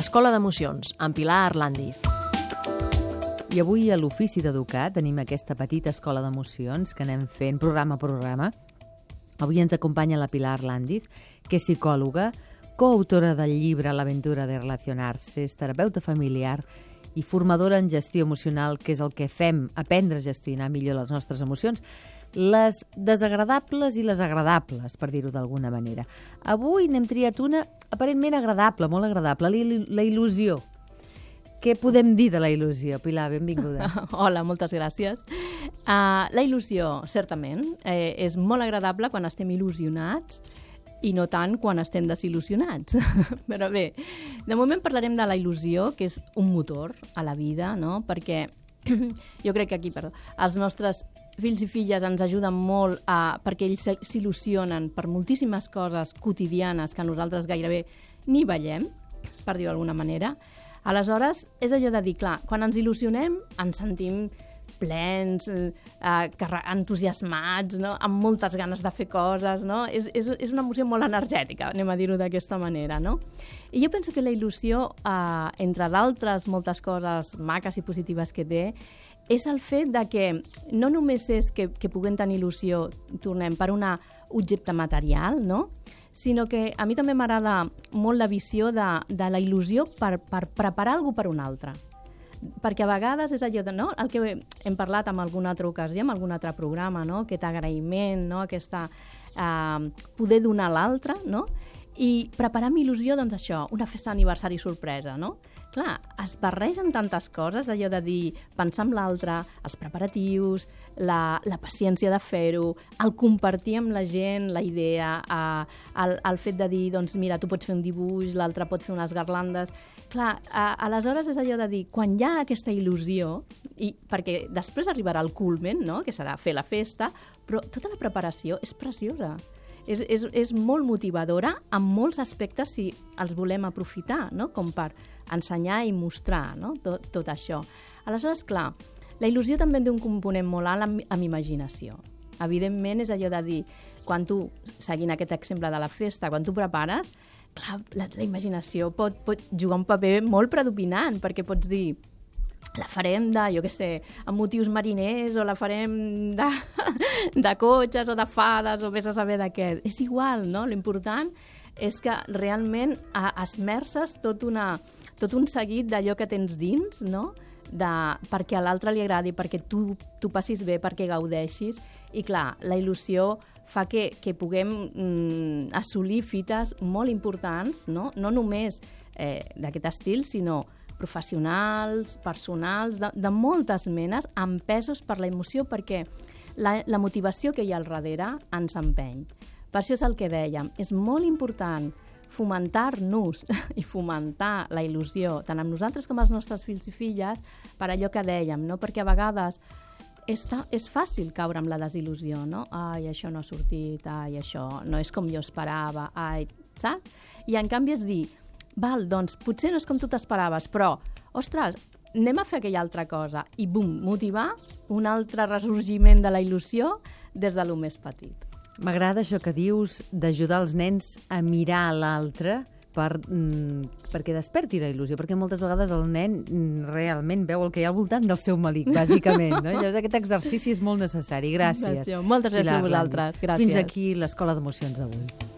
Escola d'Emocions, amb Pilar Arlandiz. I avui a l'Ofici d'Educat tenim aquesta petita escola d'emocions que anem fent programa a programa. Avui ens acompanya la Pilar Arlandiz, que és psicòloga, coautora del llibre L'aventura de relacionar-se, és terapeuta familiar i formadora en gestió emocional, que és el que fem, aprendre a gestionar millor les nostres emocions, les desagradables i les agradables, per dir-ho d'alguna manera. Avui n'hem triat una aparentment agradable, molt agradable, la, il·lusió. Què podem dir de la il·lusió? Pilar, benvinguda. Hola, moltes gràcies. Uh, la il·lusió, certament, eh, és molt agradable quan estem il·lusionats i no tant quan estem desil·lusionats. Però bé, de moment parlarem de la il·lusió, que és un motor a la vida, no? perquè jo crec que aquí, perdó, els nostres fills i filles ens ajuden molt a, perquè ells s'il·lusionen per moltíssimes coses quotidianes que nosaltres gairebé ni veiem, per dir-ho d'alguna manera. Aleshores, és allò de dir, clar, quan ens il·lusionem ens sentim plens, eh, entusiasmats, no? amb moltes ganes de fer coses, no? És, és, és una emoció molt energètica, anem a dir-ho d'aquesta manera, no? I jo penso que la il·lusió, eh, entre d'altres moltes coses maques i positives que té, és el fet de que no només és que, que puguem tenir il·lusió, tornem, per un objecte material, no? sinó que a mi també m'agrada molt la visió de, de la il·lusió per, per preparar algú per un altre. Perquè a vegades és allò de, no? el que hem parlat en alguna altra ocasió, en algun altre programa, no? aquest agraïment, no? aquesta eh, poder donar a l'altre, no? I preparar amb il·lusió, doncs això, una festa d'aniversari sorpresa, no? Clar, es barregen tantes coses, allò de dir, pensar en l'altre, els preparatius, la, la paciència de fer-ho, el compartir amb la gent la idea, eh, el, el fet de dir, doncs mira, tu pots fer un dibuix, l'altre pot fer unes garlandes... Clar, a, aleshores és allò de dir, quan hi ha aquesta il·lusió, i perquè després arribarà el culmen, no?, que serà fer la festa, però tota la preparació és preciosa és, és, és molt motivadora en molts aspectes si els volem aprofitar, no? com per ensenyar i mostrar no? tot, tot això. Aleshores, clar, la il·lusió també té un component molt alt amb, amb imaginació. Evidentment, és allò de dir, quan tu, seguint aquest exemple de la festa, quan tu prepares, clar, la, la imaginació pot, pot jugar un paper molt predominant, perquè pots dir, la farem de, jo què sé, amb motius mariners o la farem de, de cotxes o de fades o vés a saber de què. És igual, no? L'important és que realment esmerces tot, una, tot un seguit d'allò que tens dins, no? de, perquè a l'altre li agradi, perquè tu, tu passis bé, perquè gaudeixis. I clar, la il·lusió fa que, que puguem mm, assolir fites molt importants, no, no només eh, d'aquest estil, sinó professionals, personals, de, de moltes menes, empesos per la emoció, perquè la, la motivació que hi ha al darrere ens empeny. Per això és el que dèiem, és molt important fomentar-nos i fomentar la il·lusió, tant amb nosaltres com els nostres fills i filles, per allò que dèiem, no? perquè a vegades és, ta, és fàcil caure amb la desil·lusió, no? Ai, això no ha sortit, ai, això no és com jo esperava, ai, saps? I en canvi és dir, val, doncs potser no és com tu t'esperaves, però, ostres, anem a fer aquella altra cosa i, bum, motivar un altre ressorgiment de la il·lusió des de lo més petit. M'agrada això que dius d'ajudar els nens a mirar a l'altre per, mm, perquè desperti la il·lusió, perquè moltes vegades el nen mm, realment veu el que hi ha al voltant del seu malic, bàsicament. No? Llavors aquest exercici és molt necessari. Gràcies. Gràcies. Moltes gràcies a vosaltres. Gràcies. Fins aquí l'Escola d'Emocions d'avui.